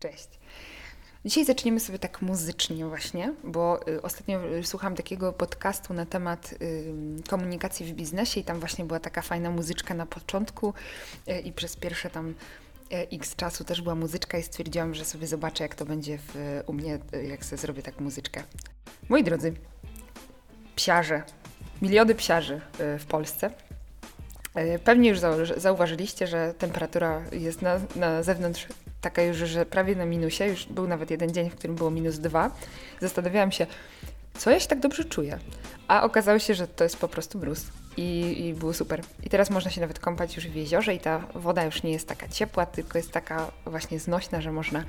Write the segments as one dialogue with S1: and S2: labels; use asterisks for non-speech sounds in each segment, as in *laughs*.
S1: Cześć. Dzisiaj zaczniemy sobie tak muzycznie właśnie, bo y, ostatnio y, słuchałam takiego podcastu na temat komunikacji w biznesie i tam właśnie była taka fajna muzyczka na początku y, i przez pierwsze tam x czasu też była muzyczka i stwierdziłam, że sobie zobaczę jak to będzie w, u mnie, jak sobie zrobię tak muzyczkę. Moi drodzy, psiarze, miliony psiarzy w Polsce. Pewnie już zau- zauważyliście, że temperatura jest na, na zewnątrz taka już, że prawie na minusie. Już był nawet jeden dzień, w którym było minus dwa. Zastanawiałam się, co ja się tak dobrze czuję. A okazało się, że to jest po prostu mróz. I, I było super. I teraz można się nawet kąpać już w jeziorze i ta woda już nie jest taka ciepła, tylko jest taka właśnie znośna, że można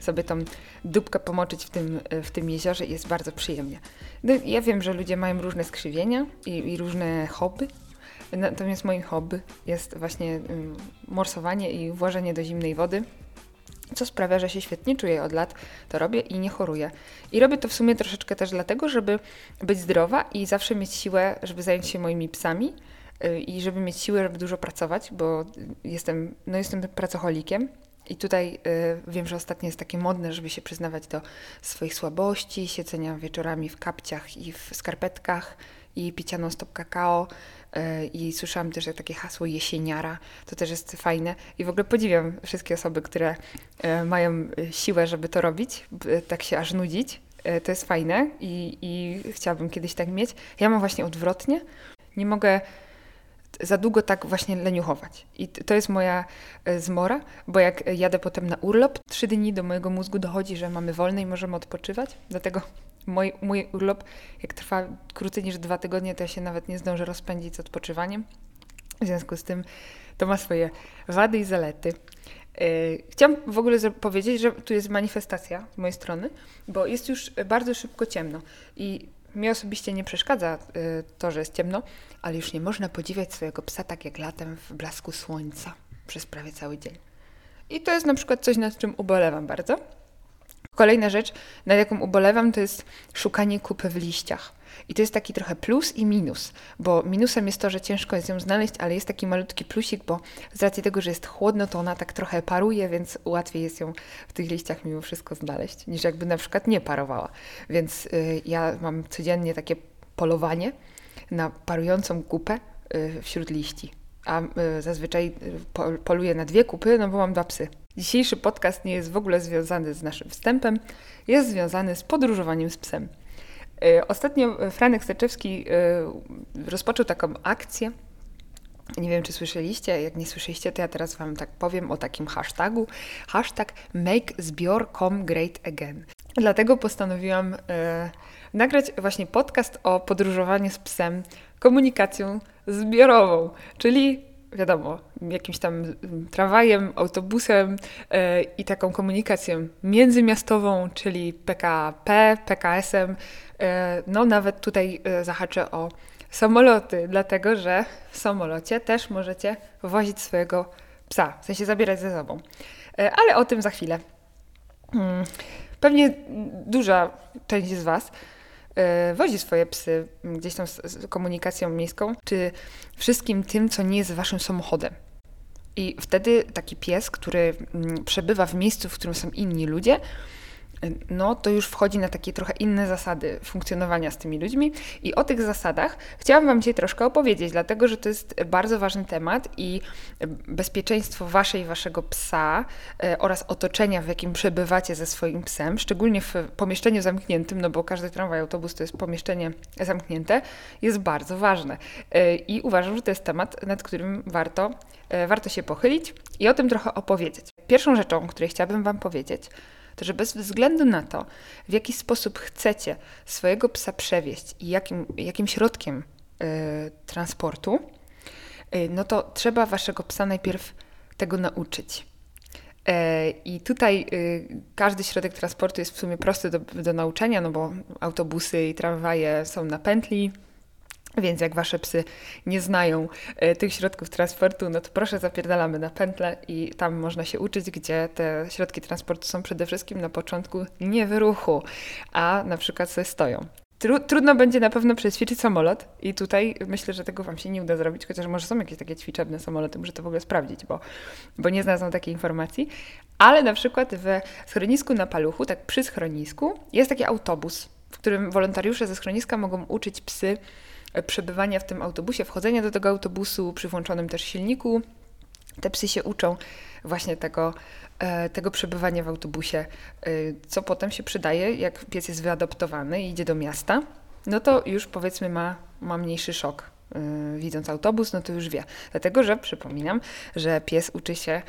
S1: sobie tą dupkę pomoczyć w tym, w tym jeziorze i jest bardzo przyjemnie. No, ja wiem, że ludzie mają różne skrzywienia i, i różne hobby, natomiast moim hobby jest właśnie ym, morsowanie i włożenie do zimnej wody co sprawia, że się świetnie czuję od lat, to robię i nie choruję. I robię to w sumie troszeczkę też dlatego, żeby być zdrowa i zawsze mieć siłę, żeby zająć się moimi psami yy, i żeby mieć siłę, żeby dużo pracować, bo jestem, no jestem pracocholikiem. I tutaj y, wiem, że ostatnio jest takie modne, żeby się przyznawać do swoich słabości, siedzenia wieczorami w kapciach i w skarpetkach i picia non-stop kakao. Y, I słyszałam też takie hasło jesieniara, to też jest fajne. I w ogóle podziwiam wszystkie osoby, które y, mają siłę, żeby to robić, tak się aż nudzić. To jest fajne i, i chciałabym kiedyś tak mieć. Ja mam właśnie odwrotnie. Nie mogę za długo tak właśnie leniuchować. I to jest moja e, zmora, bo jak jadę potem na urlop, trzy dni do mojego mózgu dochodzi, że mamy wolne i możemy odpoczywać. Dlatego mój, mój urlop, jak trwa krócej niż dwa tygodnie, to ja się nawet nie zdążę rozpędzić z odpoczywaniem. W związku z tym to ma swoje wady i zalety. Yy, Chciałam w ogóle powiedzieć, że tu jest manifestacja z mojej strony, bo jest już bardzo szybko ciemno i mi osobiście nie przeszkadza yy, to, że jest ciemno, ale już nie można podziwiać swojego psa tak jak latem w blasku słońca przez prawie cały dzień. I to jest na przykład coś, nad czym ubolewam bardzo. Kolejna rzecz, nad jaką ubolewam, to jest szukanie kupy w liściach. I to jest taki trochę plus i minus, bo minusem jest to, że ciężko jest ją znaleźć, ale jest taki malutki plusik, bo z racji tego, że jest chłodno, to ona tak trochę paruje, więc łatwiej jest ją w tych liściach mimo wszystko znaleźć, niż jakby na przykład nie parowała. Więc y, ja mam codziennie takie polowanie na parującą kupę y, wśród liści. A y, zazwyczaj y, po, poluję na dwie kupy, no bo mam dwa psy. Dzisiejszy podcast nie jest w ogóle związany z naszym wstępem, jest związany z podróżowaniem z psem. Y, Ostatnio Franek Steczewski y, rozpoczął taką akcję. Nie wiem, czy słyszeliście. Jak nie słyszeliście, to ja teraz Wam tak powiem o takim hashtagu. Hashtag make zbior.com great again. Dlatego postanowiłam y, nagrać właśnie podcast o podróżowaniu z psem komunikacją zbiorową, czyli wiadomo, jakimś tam tramwajem, autobusem e, i taką komunikacją międzymiastową, czyli PKP, PKS-em. E, no nawet tutaj e, zahaczę o samoloty, dlatego że w samolocie też możecie wozić swojego psa, w sensie zabierać ze sobą. Ale o tym za chwilę. Mm, Pewnie duża część z Was wozi swoje psy gdzieś tam z, z komunikacją miejską, czy wszystkim tym, co nie jest waszym samochodem. I wtedy taki pies, który przebywa w miejscu, w którym są inni ludzie, no to już wchodzi na takie trochę inne zasady funkcjonowania z tymi ludźmi. I o tych zasadach chciałam Wam dzisiaj troszkę opowiedzieć, dlatego że to jest bardzo ważny temat i bezpieczeństwo Waszej i Waszego psa e, oraz otoczenia, w jakim przebywacie ze swoim psem, szczególnie w pomieszczeniu zamkniętym, no bo każdy tramwaj, autobus to jest pomieszczenie zamknięte, jest bardzo ważne. E, I uważam, że to jest temat, nad którym warto, e, warto się pochylić i o tym trochę opowiedzieć. Pierwszą rzeczą, o której chciałabym Wam powiedzieć, to że bez względu na to, w jaki sposób chcecie swojego psa przewieźć i jakim, jakim środkiem y, transportu, y, no to trzeba waszego psa najpierw tego nauczyć. E, I tutaj y, każdy środek transportu jest w sumie prosty do, do nauczenia, no bo autobusy i tramwaje są na pętli, więc jak wasze psy nie znają e, tych środków transportu, no to proszę zapierdalamy na pętlę i tam można się uczyć, gdzie te środki transportu są przede wszystkim na początku nie w ruchu, a na przykład sobie stoją. Tru, trudno będzie na pewno przećwiczyć samolot i tutaj myślę, że tego Wam się nie uda zrobić, chociaż może są jakieś takie ćwiczebne samoloty, muszę to w ogóle sprawdzić, bo, bo nie znalazłam takiej informacji. Ale na przykład w schronisku na Paluchu, tak przy schronisku, jest taki autobus, w którym wolontariusze ze schroniska mogą uczyć psy przebywania w tym autobusie, wchodzenia do tego autobusu przy włączonym też silniku. Te psy się uczą właśnie tego, e, tego przebywania w autobusie, e, co potem się przydaje, jak pies jest wyadoptowany i idzie do miasta, no to już powiedzmy ma, ma mniejszy szok. Widząc autobus, no to już wie. Dlatego, że przypominam, że pies uczy się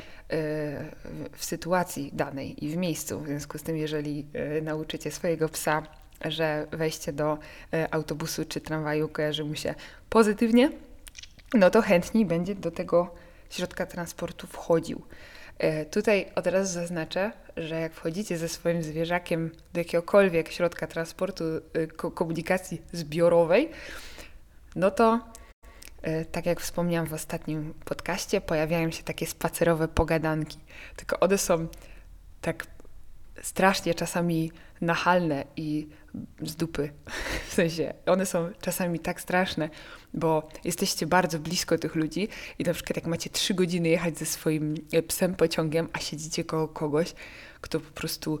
S1: w sytuacji danej i w miejscu. W związku z tym, jeżeli nauczycie swojego psa że wejście do e, autobusu czy tramwaju kojarzy mu się pozytywnie, no to chętniej będzie do tego środka transportu wchodził. E, tutaj od razu zaznaczę, że jak wchodzicie ze swoim zwierzakiem do jakiegokolwiek środka transportu, e, komunikacji zbiorowej, no to tak jak wspomniałam w ostatnim podcaście, pojawiają się takie spacerowe pogadanki. Tylko one są tak strasznie czasami nachalne i z dupy. *laughs* W sensie, one są czasami tak straszne, bo jesteście bardzo blisko tych ludzi i na przykład jak macie trzy godziny jechać ze swoim psem pociągiem, a siedzicie koło kogoś, kto po prostu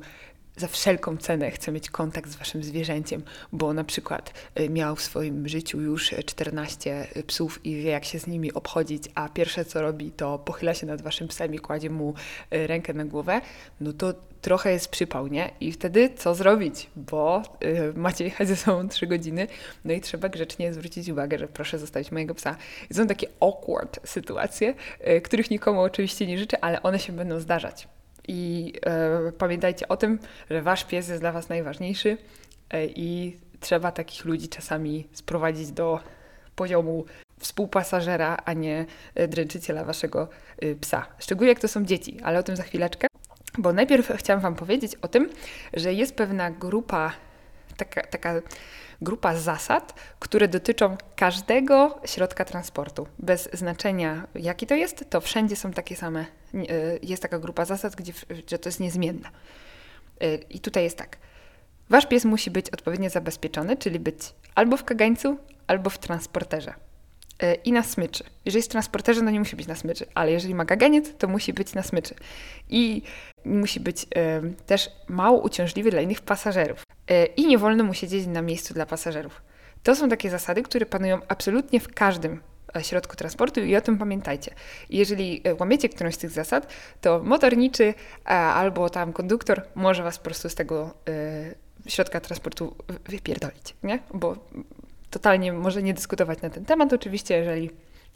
S1: za wszelką cenę chce mieć kontakt z waszym zwierzęciem, bo na przykład y, miał w swoim życiu już 14 psów i wie, jak się z nimi obchodzić, a pierwsze co robi, to pochyla się nad waszym psem i kładzie mu y, rękę na głowę, no to trochę jest przypał, nie? I wtedy co zrobić? Bo y, macie jechać ze sobą 3 godziny, no i trzeba grzecznie zwrócić uwagę, że proszę zostawić mojego psa. I są takie awkward sytuacje, których nikomu oczywiście nie życzę, ale one się będą zdarzać. I e, pamiętajcie o tym, że wasz pies jest dla was najważniejszy e, i trzeba takich ludzi czasami sprowadzić do poziomu współpasażera, a nie e, dręczyciela waszego e, psa. Szczególnie jak to są dzieci, ale o tym za chwileczkę. Bo najpierw chciałam Wam powiedzieć o tym, że jest pewna grupa, taka, taka grupa zasad, które dotyczą każdego środka transportu. Bez znaczenia, jaki to jest, to wszędzie są takie same. E, jest taka grupa zasad, gdzie że to jest niezmienne. E, I tutaj jest tak. Wasz pies musi być odpowiednio zabezpieczony, czyli być albo w kagańcu, albo w transporterze. E, I na smyczy. Jeżeli jest w transporterze, no nie musi być na smyczy, ale jeżeli ma kaganiec, to musi być na smyczy. I musi być też mało uciążliwy dla innych pasażerów. E, i nie wolno mu siedzieć na miejscu dla pasażerów. To są takie zasady, które panują absolutnie w każdym e, środku transportu i o tym pamiętajcie. Jeżeli e, łamiecie którąś z tych zasad, to motorniczy albo tam konduktor może was po prostu z tego środka transportu wypierdolić, nie? Bo totalnie może nie dyskutować na ten temat. Oczywiście, jeżeli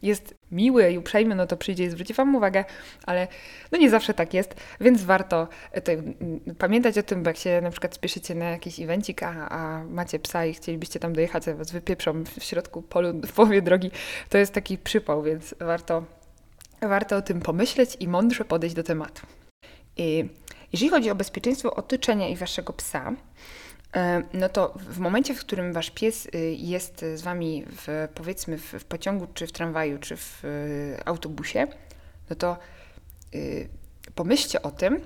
S1: jest miły i uprzejmy, no to przyjdzie i zwróci Wam uwagę, ale no nie zawsze tak jest, więc warto e, tutaj mm, pamiętać o tym, bo jak się na przykład spieszycie na jakiś evencik, a, a macie psa i chcielibyście tam dojechać, a Was wypieprzą w środku polu, w połowie drogi, to jest taki przypał, więc warto, warto o tym pomyśleć i mądrze podejść do tematu. I jeżeli chodzi o bezpieczeństwo otoczenia i Waszego psa, no to w momencie, w którym wasz pies y, jest z wami w, powiedzmy w, pociągu, czy w tramwaju, czy w y, autobusie, no to y, pomyślcie o tym,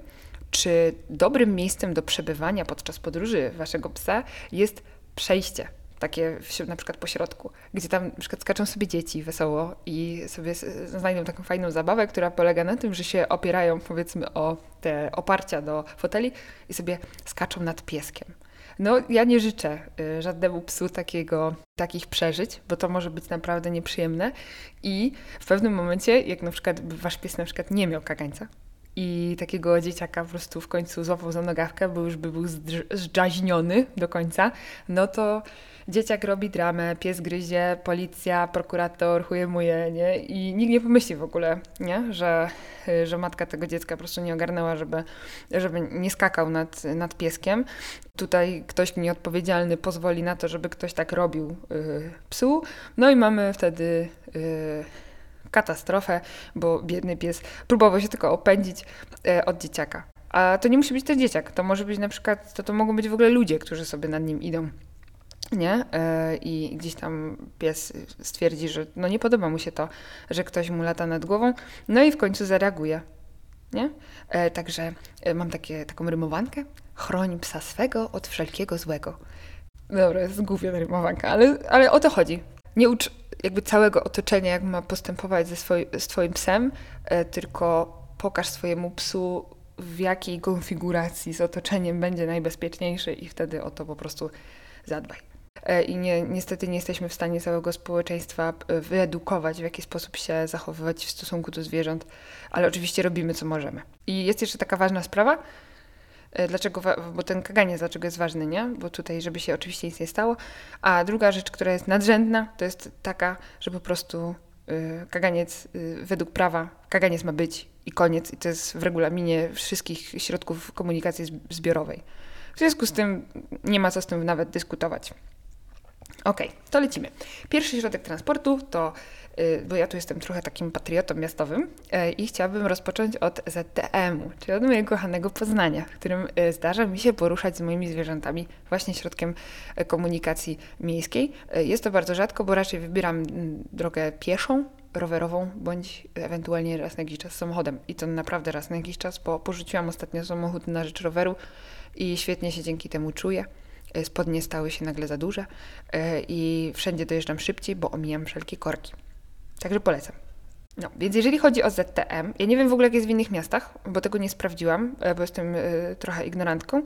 S1: czy dobrym miejscem do przebywania podczas podróży waszego psa jest przejście takie na przykład po środku, gdzie tam na przykład skaczą sobie dzieci wesoło i sobie znajdą taką fajną zabawę, która polega na tym, że się opierają powiedzmy o te oparcia do foteli i sobie skaczą nad pieskiem. No, ja nie życzę y, żadnemu psu takiego, takich przeżyć, bo to może być naprawdę nieprzyjemne. I w pewnym momencie, jak na przykład wasz pies na przykład nie miał kagańca, i takiego dzieciaka po prostu w końcu złapał za nogawkę, bo już by był zdrzaźniony do końca, no to dzieciak robi dramę, pies gryzie, policja, prokurator chujemuje, nie? I nikt nie pomyśli w ogóle, nie? Że, że matka tego dziecka po prostu nie ogarnęła, żeby, żeby nie skakał nad, nad pieskiem. Tutaj ktoś nieodpowiedzialny pozwoli na to, żeby ktoś tak robił yy, psu, no i mamy wtedy... Yy, katastrofę, bo biedny pies próbował się tylko opędzić e, od dzieciaka. A to nie musi być ten dzieciak, to może być na przykład, to, to mogą być w ogóle ludzie, którzy sobie nad nim idą. Nie? E, I gdzieś tam pies stwierdzi, że no nie podoba mu się to, że ktoś mu lata nad głową, no i w końcu zareaguje. Nie? E, także mam takie, taką rymowankę. Chroń psa swego od wszelkiego złego. Dobra, jest ta rymowanka, ale, ale o to chodzi. Nie ucz jakby całego otoczenia, jak ma postępować ze swoi, z twoim psem, e, tylko pokaż swojemu psu, w jakiej konfiguracji z otoczeniem będzie najbezpieczniejszy i wtedy o to po prostu zadbaj. E, I nie, niestety nie jesteśmy w stanie całego społeczeństwa e, wyedukować, w jaki sposób się zachowywać w stosunku do zwierząt, ale oczywiście robimy co możemy. I jest jeszcze taka ważna sprawa, e, Dlaczego, bo ten kaganiec dlaczego jest ważny, nie? Bo tutaj, żeby się oczywiście nic nie stało. A druga rzecz, która jest nadrzędna, to jest taka, że po prostu kaganiec według prawa, kaganiec ma być i koniec. I to jest w regulaminie wszystkich środków komunikacji zbiorowej. W związku z tym nie ma co z tym nawet dyskutować. Ok, to lecimy. Pierwszy środek transportu to, y, bo ja tu jestem trochę takim patriotą miastowym y, i chciałabym rozpocząć od ZTM-u, czyli od mojego kochanego Poznania, w którym y, zdarza mi się poruszać z moimi zwierzętami właśnie środkiem komunikacji miejskiej. Jest to bardzo rzadko, bo raczej wybieram drogę pieszą, rowerową, bądź ewentualnie raz na jakiś czas samochodem. I to naprawdę raz na jakiś czas, bo porzuciłam ostatnio samochód na rzecz roweru i świetnie się dzięki temu czuję. E, spodnie stały się nagle za duże e, i wszędzie dojeżdżam szybciej, bo omijam wszelkie korki. Także polecam. No, więc jeżeli chodzi o ZTM, ja nie wiem w ogóle jak jest w innych miastach, bo tego nie sprawdziłam, e, bo jestem trochę ignorantką,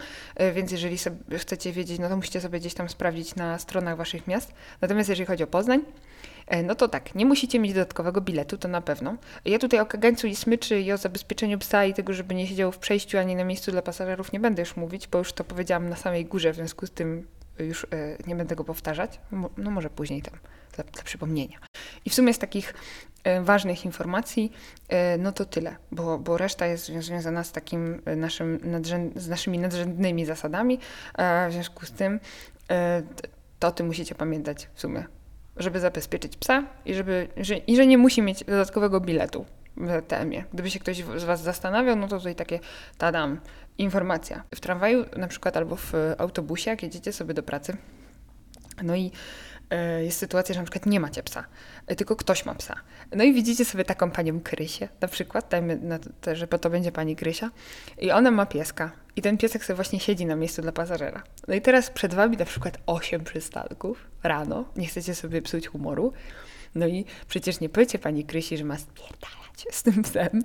S1: więc jeżeli chcecie wiedzieć, no to musicie sobie gdzieś tam sprawdzić na stronach waszych miast. Natomiast jeżeli chodzi o Poznań, E, no to tak, nie musicie mieć dodatkowego biletu, to na pewno. Ja tutaj o kagańcu i smyczy i o zabezpieczeniu psa i tego, żeby nie siedział w przejściu ani na miejscu dla pasażerów nie będę już mówić, bo już to powiedziałam na samej górze, w związku z tym już e, nie będę go powtarzać. No może później tam, dla, dla przypomnienia. I w sumie z takich e, ważnych informacji, no to tyle, bo, bo reszta jest związana z takim naszym nadrzęd, z naszymi nadrzędnymi zasadami. W związku z tym to o tym musicie pamiętać w sumie żeby zabezpieczyć psa i, żeby, że, i że nie musi mieć dodatkowego biletu w TM-ie. Gdyby się ktoś z Was zastanawiał, no to tutaj takie tadam, informacja. W tramwaju na przykład albo w autobusie, jak jedziecie sobie do pracy, no i E, jest sytuacja, że na przykład nie macie psa, e, tylko ktoś ma psa. No i widzicie sobie taką panią Krysię, na przykład, dajmy na to, że to będzie pani Krysia, i ona ma pieska. I ten piesek sobie właśnie siedzi na miejscu dla pasażera. No i teraz przed wami na przykład 8 przystanków rano, nie chcecie sobie psuć humoru. No i przecież nie powiecie pani Krysi, że ma spierdalać z tym psem,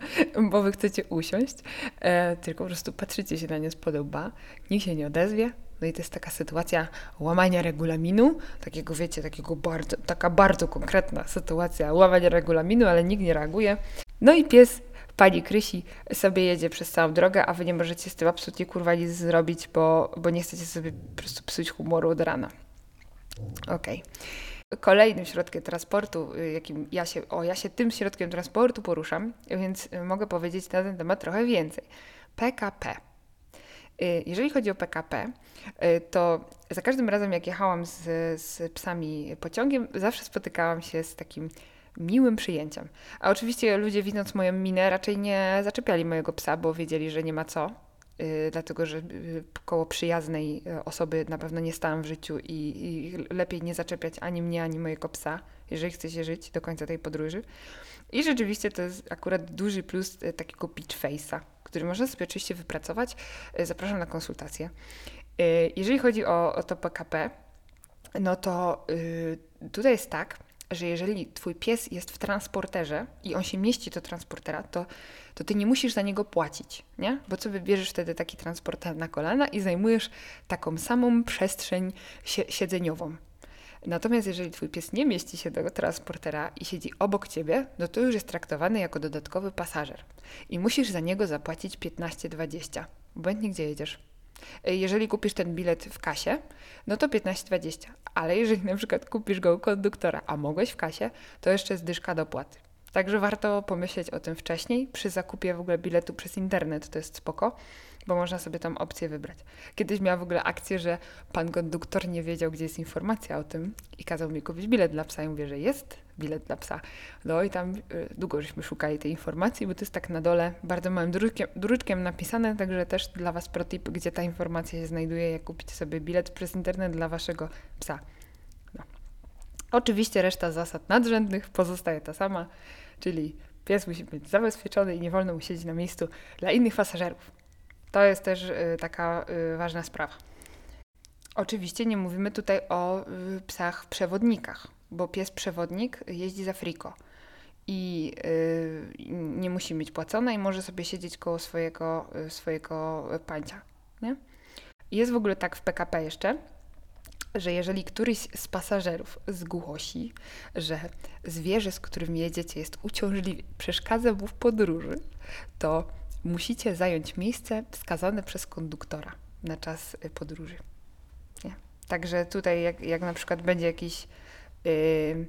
S1: bo wy chcecie usiąść, e, tylko po prostu patrzycie się na nie z łba, nikt się nie odezwie, no i to jest taka sytuacja łamania regulaminu, takiego wiecie, takiego bardzo, taka bardzo konkretna sytuacja łamania regulaminu, ale nikt nie reaguje. No i pies pani Krysi sobie jedzie przez całą drogę, a wy nie możecie z tym absolutnie kurwa nic zrobić, bo, bo nie chcecie sobie po prostu psuć humoru od rana. Okej. Okay. Kolejnym środkiem transportu, y, jakim ja się, o ja się tym środkiem transportu poruszam, więc mogę powiedzieć na ten temat trochę więcej. PKP. Y, jeżeli chodzi o PKP, y, to za każdym razem, jak jechałam z, z psami pociągiem, zawsze spotykałam się z takim miłym przyjęciem. A oczywiście ludzie, widząc moją minę, raczej nie zaczepiali mojego psa, bo wiedzieli, że nie ma co. Yy, dlatego, że koło przyjaznej osoby na pewno nie stałam w życiu i, i, lepiej nie zaczepiać ani mnie, ani mojego psa, jeżeli chce się żyć do końca tej podróży. I rzeczywiście to jest akurat duży plus takiego pitch face'a, który można sobie oczywiście wypracować. E, zapraszam na konsultację. E, jeżeli chodzi o, o to PKP, no to yy, tutaj jest tak, że jeżeli twój pies jest w transporterze i on się mieści do transportera, to, to ty nie musisz za niego płacić, nie? Bo co wybierzesz wtedy taki transporter na kolana i zajmujesz taką samą przestrzeń siedzeniową. Natomiast jeżeli twój pies nie mieści się do transportera i siedzi obok ciebie, no to już jest traktowany jako dodatkowy pasażer i musisz za niego zapłacić 15-20, obojętnie gdzie jedziesz. Jeżeli kupisz ten bilet w kasie, no to 15-20, ale jeżeli na przykład kupisz go u konduktora, a mogłeś w kasie, to jeszcze jest dyszka dopłaty. Także warto pomyśleć o tym wcześniej. Przy zakupie w ogóle biletu przez internet to jest spoko bo można sobie tam opcję wybrać. Kiedyś miała w ogóle akcję, że pan konduktor nie wiedział, gdzie jest informacja o tym i kazał mi kupić bilet dla psa. I mówię, że jest bilet dla psa. No i tam y, długo żeśmy szukali tej informacji, bo to jest tak na dole bardzo małym druczkiem, druczkiem napisane, także też dla Was protip, gdzie ta informacja się znajduje, jak kupić sobie bilet przez internet dla Waszego psa. No. Oczywiście reszta zasad nadrzędnych pozostaje ta sama, czyli pies musi być zabezpieczony i nie wolno mu siedzieć na miejscu dla innych pasażerów. To jest też y, taka y, ważna sprawa. Oczywiście nie mówimy tutaj o y, psach przewodnikach, bo pies przewodnik jeździ za friko i nie musi mieć płacone i może sobie siedzieć koło swojego, swojego pańcia. Nie? Jest w ogóle tak w PKP jeszcze, że jeżeli któryś z pasażerów zgłosi, że zwierzę, z którym jedziecie, jest uciążliwe, przeszkadza mu w podróży, to musicie zająć miejsce wskazane przez konduktora na czas podróży. Nie? Także tutaj, jak, jak na przykład będzie jakiś. Yy,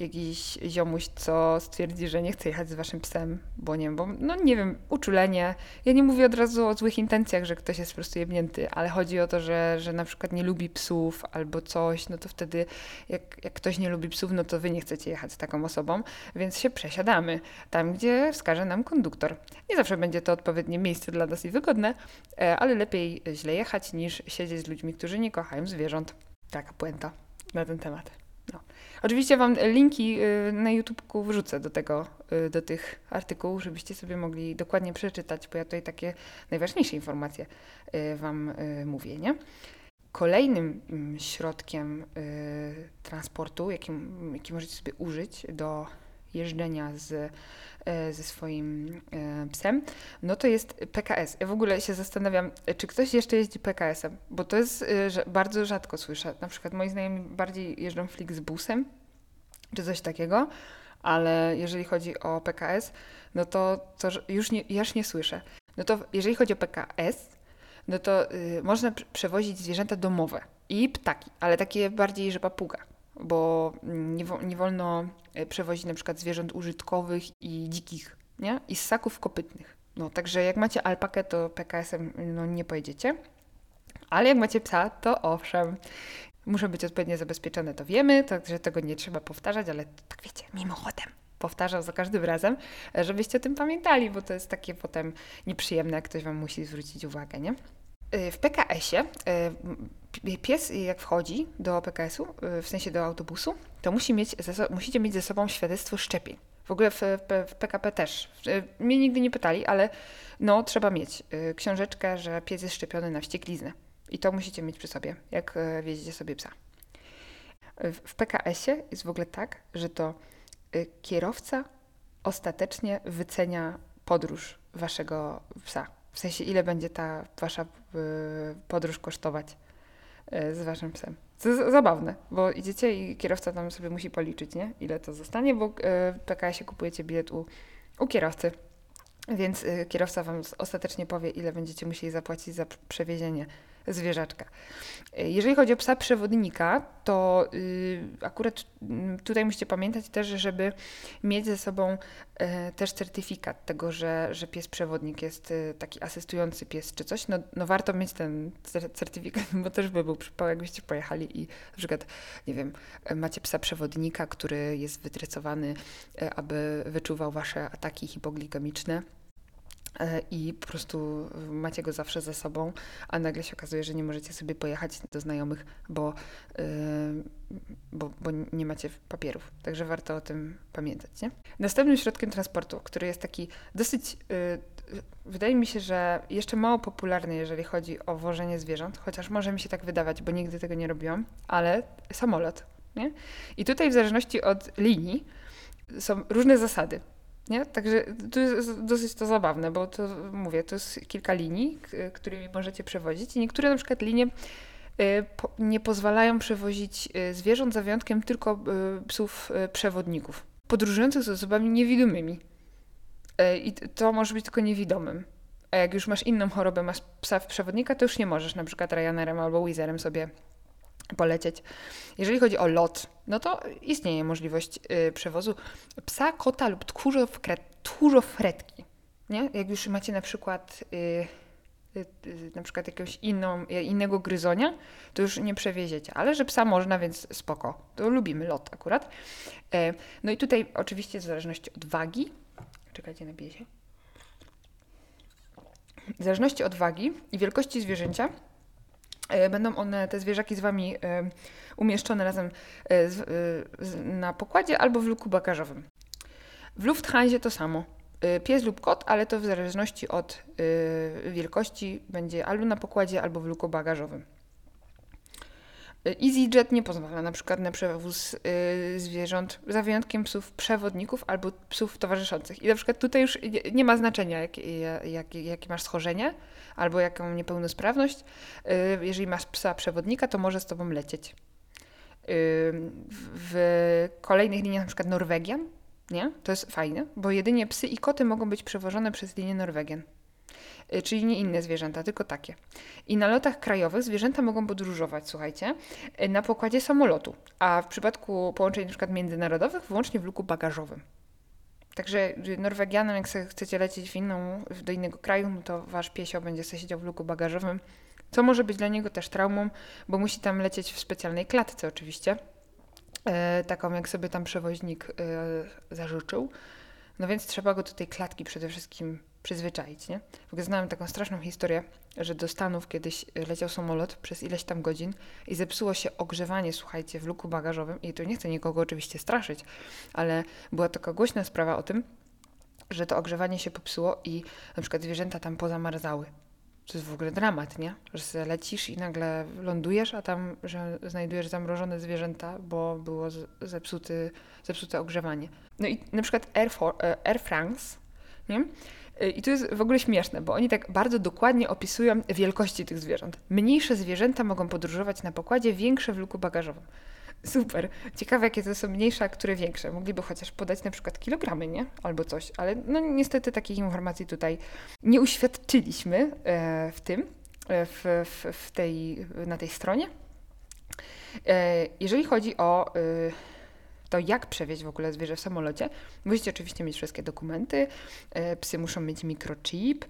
S1: jakiś ziomuś, co stwierdzi, że nie chce jechać z waszym psem, bo nie wiem, bo no nie wiem, uczulenie. Ja nie mówię od razu o złych intencjach, że ktoś jest po prostu jebnięty, ale chodzi o to, że, że na przykład nie lubi psów albo coś, no to wtedy jak, jak ktoś nie lubi psów, no to wy nie chcecie jechać z taką osobą, więc się przesiadamy tam, gdzie wskaże nam konduktor. Nie zawsze będzie to odpowiednie miejsce dla nas i wygodne, e, ale lepiej źle jechać niż siedzieć z ludźmi, którzy nie kochają zwierząt. Taka puenta na ten temat. Oczywiście Wam linki y, na YouTubeku wrzucę do tego, y, do tych artykułów, żebyście sobie mogli dokładnie przeczytać, bo ja tutaj takie najważniejsze informacje y, Wam mówię, nie? Kolejnym mm, środkiem transportu, jaki, jaki możecie sobie użyć do jeżdżenia z, e, ze swoim e, psem, no to jest PKS. Ja w ogóle się zastanawiam, czy ktoś jeszcze jeździ PKS-em, bo to jest, e, bardzo rzadko słyszę. Na przykład moi znajomi bardziej jeżdżą Flixbusem, czy coś takiego, ale jeżeli chodzi o PKS, no to, to już, nie, już nie słyszę. No to jeżeli chodzi o PKS, no to y, można przewozić zwierzęta domowe i ptaki, ale takie bardziej, że papuga bo nie, nie wolno e, przewozić na przykład zwierząt użytkowych i dzikich, nie? I ssaków kopytnych. No, także jak macie alpakę, to PKS-em no, nie pojedziecie. Ale jak macie psa, to owszem. Muszą być odpowiednio zabezpieczone, to wiemy, także tego nie trzeba powtarzać, ale tak wiecie, mimochodem powtarzam za każdym razem, e, żebyście o tym pamiętali, bo to jest takie potem nieprzyjemne, jak ktoś Wam musi zwrócić uwagę, nie? W PKS-ie pies jak wchodzi do PKS-u, y, w sensie do autobusu, to musi mieć musicie mieć ze sobą świadectwo szczepień. W ogóle w, w, PKP też. Y, mnie nigdy nie pytali, ale no trzeba mieć y, książeczkę, że pies jest szczepiony na wściekliznę. I to musicie mieć przy sobie, jak wiedziecie sobie psa. W PKS-ie jest w ogóle tak, że to kierowca ostatecznie wycenia podróż waszego psa. W sensie, ile będzie ta wasza podróż kosztować. E, z waszym psem. To jest zabawne, bo idziecie i kierowca tam sobie musi policzyć, nie? Ile to zostanie, bo e, w PKS-ie kupujecie bilet u, u kierowcy. Więc kierowca wam ostatecznie powie, ile będziecie musieli zapłacić za przewiezienie zwierzaczka. Jeżeli chodzi o psa przewodnika, to y, akurat mm, tutaj musicie pamiętać też, żeby mieć ze sobą e, też certyfikat tego, że, że pies przewodnik jest e, taki asystujący pies czy coś. No, no warto mieć ten certyfikat, *laughs* bo też by był przypał, jakbyście pojechali i na przykład, nie wiem, macie psa przewodnika, który jest wytrecowany, e, aby wyczuwał wasze ataki hipoglikemiczne i po prostu macie go zawsze ze sobą, a nagle się okazuje, że nie możecie sobie pojechać do znajomych, bo, yy, bo, bo nie macie papierów. Także warto o tym pamiętać. Nie? Następnym środkiem transportu, który jest taki dosyć, yy, wydaje mi się, że jeszcze mało popularny, jeżeli chodzi o wożenie zwierząt, chociaż może mi się tak wydawać, bo nigdy tego nie robiłam, ale samolot. Nie? I tutaj w zależności od linii są różne zasady. Nie? Także to jest dosyć to zabawne, bo to mówię, to jest kilka linii, którymi możecie przewozić i niektóre na przykład linie y, nie pozwalają przewozić y, zwierząt za wyjątkiem tylko y, psów przewodników, podróżujących z osobami niewidomymi. I to może być tylko niewidomym. A jak już masz inną chorobę, masz psa przewodnika, to już nie możesz na przykład Ryanerem albo Wizerem sobie polecieć. Jeżeli chodzi o lot, no to istnieje możliwość y, przewozu psa, kota lub tchórzofretki. Nie? Jak już macie na przykład y, y, na przykład jakiegoś inną, innego gryzonia, to już nie przewieziecie. Ale że psa można, więc spoko. To lubimy lot akurat. No i tutaj oczywiście w zależności od wagi, czekajcie, nabiję się. W zależności od wagi i wielkości zwierzęcia, będą one, te zwierzaki z Wami e, umieszczone razem e, na pokładzie albo w luku bagażowym. W Lufthansie to samo. Pies lub kot, ale to w zależności od wielkości będzie albo na pokładzie, albo w luku bagażowym. EasyJet nie pozwala na przykład na przewóz y, zwierząt, za wyjątkiem psów przewodników albo psów towarzyszących. I na przykład tutaj już nie, ma znaczenia, jakie jak, jak, masz schorzenie albo jaką niepełnosprawność. Y, jeżeli masz psa przewodnika, to może z tobą lecieć. Y, w kolejnych liniach, na przykład Norwegian, nie? To jest fajne, bo jedynie psy i koty mogą być przewożone przez linię Norwegian. Y, czyli nie inne zwierzęta, tylko takie. I na lotach krajowych zwierzęta mogą podróżować, słuchajcie, y, na pokładzie samolotu, a w przypadku połączeń np. międzynarodowych wyłącznie w luku bagażowym. Także y, Norwegianom, jak chcecie lecieć w inną, do innego kraju, no to wasz piesio będzie sobie siedział w luku bagażowym, co może być dla niego też traumą, bo musi tam lecieć w specjalnej klatce oczywiście, taką jak sobie tam przewoźnik zażyczył. No więc trzeba go do tej klatki przede wszystkim przyzwyczaić, nie? W ogóle znałem taką straszną historię, że do Stanów kiedyś leciał samolot przez ileś tam godzin i zepsuło się ogrzewanie, słuchajcie, w luku bagażowym i tu nie chcę nikogo oczywiście straszyć, ale była taka głośna sprawa o tym, że to ogrzewanie się popsuło i na przykład zwierzęta tam pozamarzały. To jest w ogóle dramat, nie? Że lecisz i nagle lądujesz, a tam że znajdujesz zamrożone zwierzęta, bo było zepsuty, zepsute ogrzewanie. No i na przykład Air, For, e, Air France, nie? Y, I to jest w ogóle śmieszne, bo oni tak bardzo dokładnie opisują wielkości tych zwierząt. Mniejsze zwierzęta mogą podróżować na pokładzie, większe w luku bagażowym. Super. Ciekawe, jakie to są mniejsze, a które większe. Mogliby chociaż podać na przykład kilogramy, nie? Albo coś, ale no niestety takich informacji tutaj nie uświadczyliśmy e, w tym, e, w, w, w tej, na tej stronie. E, jeżeli chodzi o to jak przewieźć w ogóle zwierzę w samolocie. Musicie oczywiście mieć wszystkie dokumenty, e, psy muszą mieć mikrochip,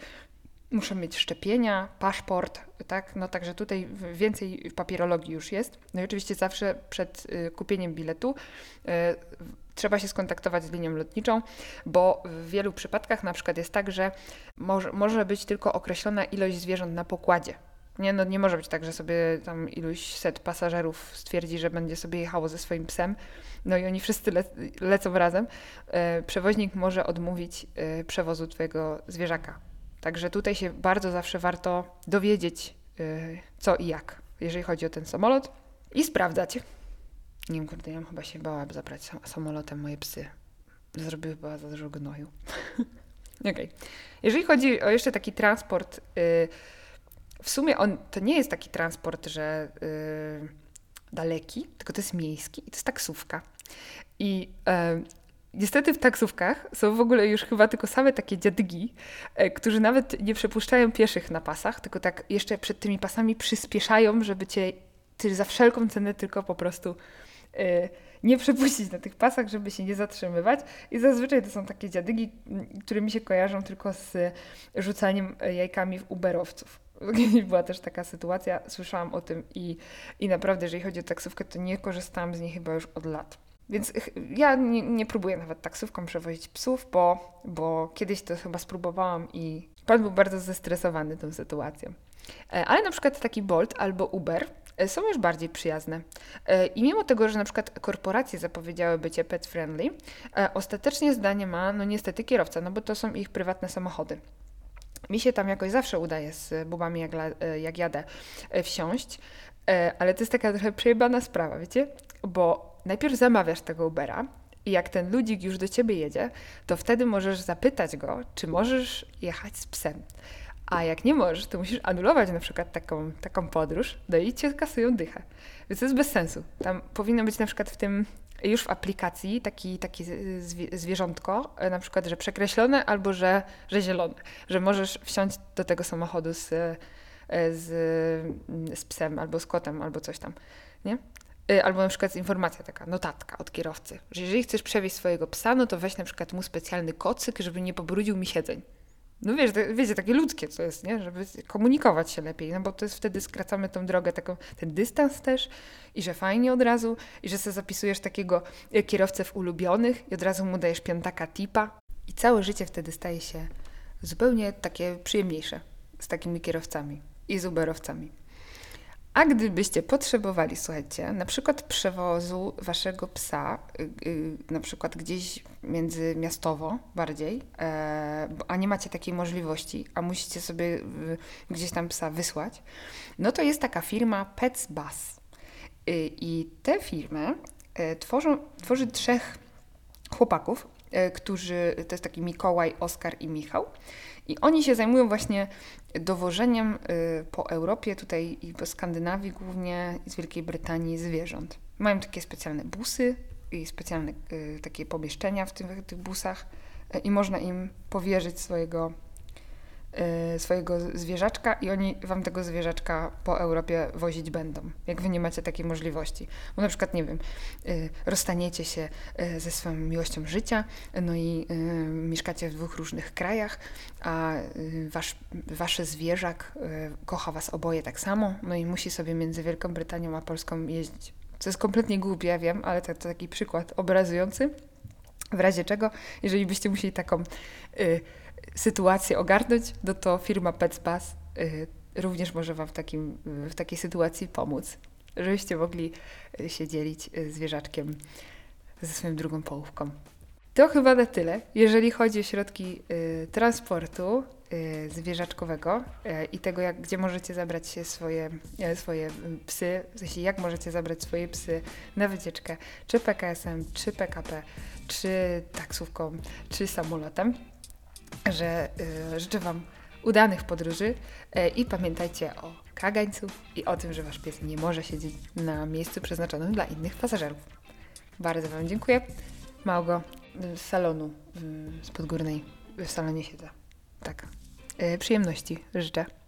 S1: muszą mieć szczepienia, paszport, tak? No także tutaj więcej papierologii już jest. No i oczywiście zawsze przed e, kupieniem biletu e, trzeba się skontaktować z linią lotniczą, bo w wielu przypadkach na przykład jest tak, że może, może być tylko określona ilość zwierząt na pokładzie. Nie, no nie może być tak, że sobie tam iluś set pasażerów stwierdzi, że będzie sobie jechało ze swoim psem, no i oni wszyscy le lecą razem. E, przewoźnik może odmówić e, przewozu twojego zwierzaka. Także tutaj się bardzo zawsze warto dowiedzieć, e, co i jak, jeżeli chodzi o ten samolot i sprawdzać. Nie wiem, kurde, ja chyba się bałam zabrać sam samolotem moje psy. Zrobiły chyba za dużo gnoju. *laughs* Okej. Okay. Jeżeli chodzi o jeszcze taki transport, y, w sumie on to nie jest taki transport, że y, daleki, tylko to jest miejski i to jest taksówka. I y, Niestety w taksówkach są w ogóle już chyba tylko same takie dziadygi, e, którzy nawet nie przepuszczają pieszych na pasach, tylko tak jeszcze przed tymi pasami przyspieszają, żeby cię za wszelką cenę tylko po prostu e, nie przepuścić na tych pasach, żeby się nie zatrzymywać. I zazwyczaj to są takie dziadygi, które mi się kojarzą tylko z rzucaniem jajkami w uberowców. *laughs* Była też taka sytuacja, słyszałam o tym i, i naprawdę, jeżeli chodzi o taksówkę, to nie korzystałam z niej chyba już od lat. Więc ja nie, nie próbuję nawet taksówką przewozić psów, bo, bo kiedyś to chyba spróbowałam i pan był bardzo zestresowany tą sytuacją. E, ale na przykład taki Bolt albo Uber e, są już bardziej przyjazne. E, I mimo tego, że na przykład korporacje zapowiedziały bycie pet friendly, ostatecznie zdanie ma no niestety kierowca, no bo to są ich prywatne samochody. Mi się tam jakoś zawsze udaje z bubami, jak, jak jadę, wsiąść, ale to jest taka trochę przejebana sprawa, wiecie? Bo najpierw zamawiasz tego Ubera i jak ten ludzik już do ciebie jedzie, to wtedy możesz zapytać go, czy możesz jechać z psem. A jak nie możesz, to musisz anulować na przykład taką, taką podróż, no i cię kasują dychę. Więc to jest bez sensu. Tam powinno być na przykład w tym, już w aplikacji taki, taki zwierzątko, na przykład, że przekreślone albo że, że zielone, że możesz wsiąść do tego samochodu z, z, z psem albo z kotem albo coś tam, nie? Y, albo na przykład informacja taka, notatka od kierowcy, że jeżeli chcesz przewieźć swojego psa, no to weź na przykład mu specjalny kocyk, żeby nie pobrudził mi siedzeń. No wiesz, wiecie, takie ludzkie co jest, nie? Żeby komunikować się lepiej, no bo to jest wtedy skracamy tą drogę, taką, ten dystans też i że fajnie od razu i że sobie zapisujesz takiego y, kierowcę w ulubionych i od razu mu dajesz piątaka tipa i całe życie wtedy staje się zupełnie takie przyjemniejsze z takimi kierowcami i z uberowcami. A gdybyście potrzebowali, słuchajcie, na przykład przewozu waszego psa, yy, na przykład gdzieś międzymiastowo bardziej, yy, a nie macie takiej możliwości, a musicie sobie yy, gdzieś tam psa wysłać, no to jest taka firma Pets Bus. I tę firmę tworzą, tworzy trzech chłopaków, którzy, to jest taki Mikołaj, Oskar i Michał. I oni się zajmują właśnie dowożeniem po Europie, tutaj i po Skandynawii głównie, z Wielkiej Brytanii zwierząt. Mają takie specjalne busy i specjalne takie pomieszczenia w tych, tych busach i można im powierzyć swojego swojego zwierzaczka i oni wam tego zwierzaczka po Europie wozić będą, jak wy nie macie takiej możliwości. Bo na przykład, nie wiem, y, rozstaniecie się y, ze swoją miłością życia, no i mieszkacie w dwóch różnych krajach, a wasz, wasze zwierzak kocha was oboje tak samo, no i musi sobie między Wielką Brytanią a Polską jeździć. Co jest kompletnie głupie, ja wiem, ale to, to taki przykład obrazujący. W razie czego, jeżeli byście musieli taką y, sytuację ogarnąć, no to firma PetsBus y, również może Wam w, takim, w takiej sytuacji pomóc, żebyście mogli y, się dzielić y, zwierzaczkiem ze swoją drugą połówką. To chyba na tyle, jeżeli chodzi o środki transportu zwierzaczkowego i tego, jak, gdzie możecie zabrać swoje, swoje psy, w sensie jak możecie zabrać swoje psy na wycieczkę, czy PKS-em, czy PKP, czy taksówką, czy samolotem że y, życzę Wam udanych podróży y, i pamiętajcie o kagańcu i o tym, że Wasz pies nie może siedzieć na miejscu przeznaczonym dla innych pasażerów. Bardzo Wam dziękuję. Małgo z salonu z Podgórnej w salonie siedzę. Tak. Przyjemności życzę.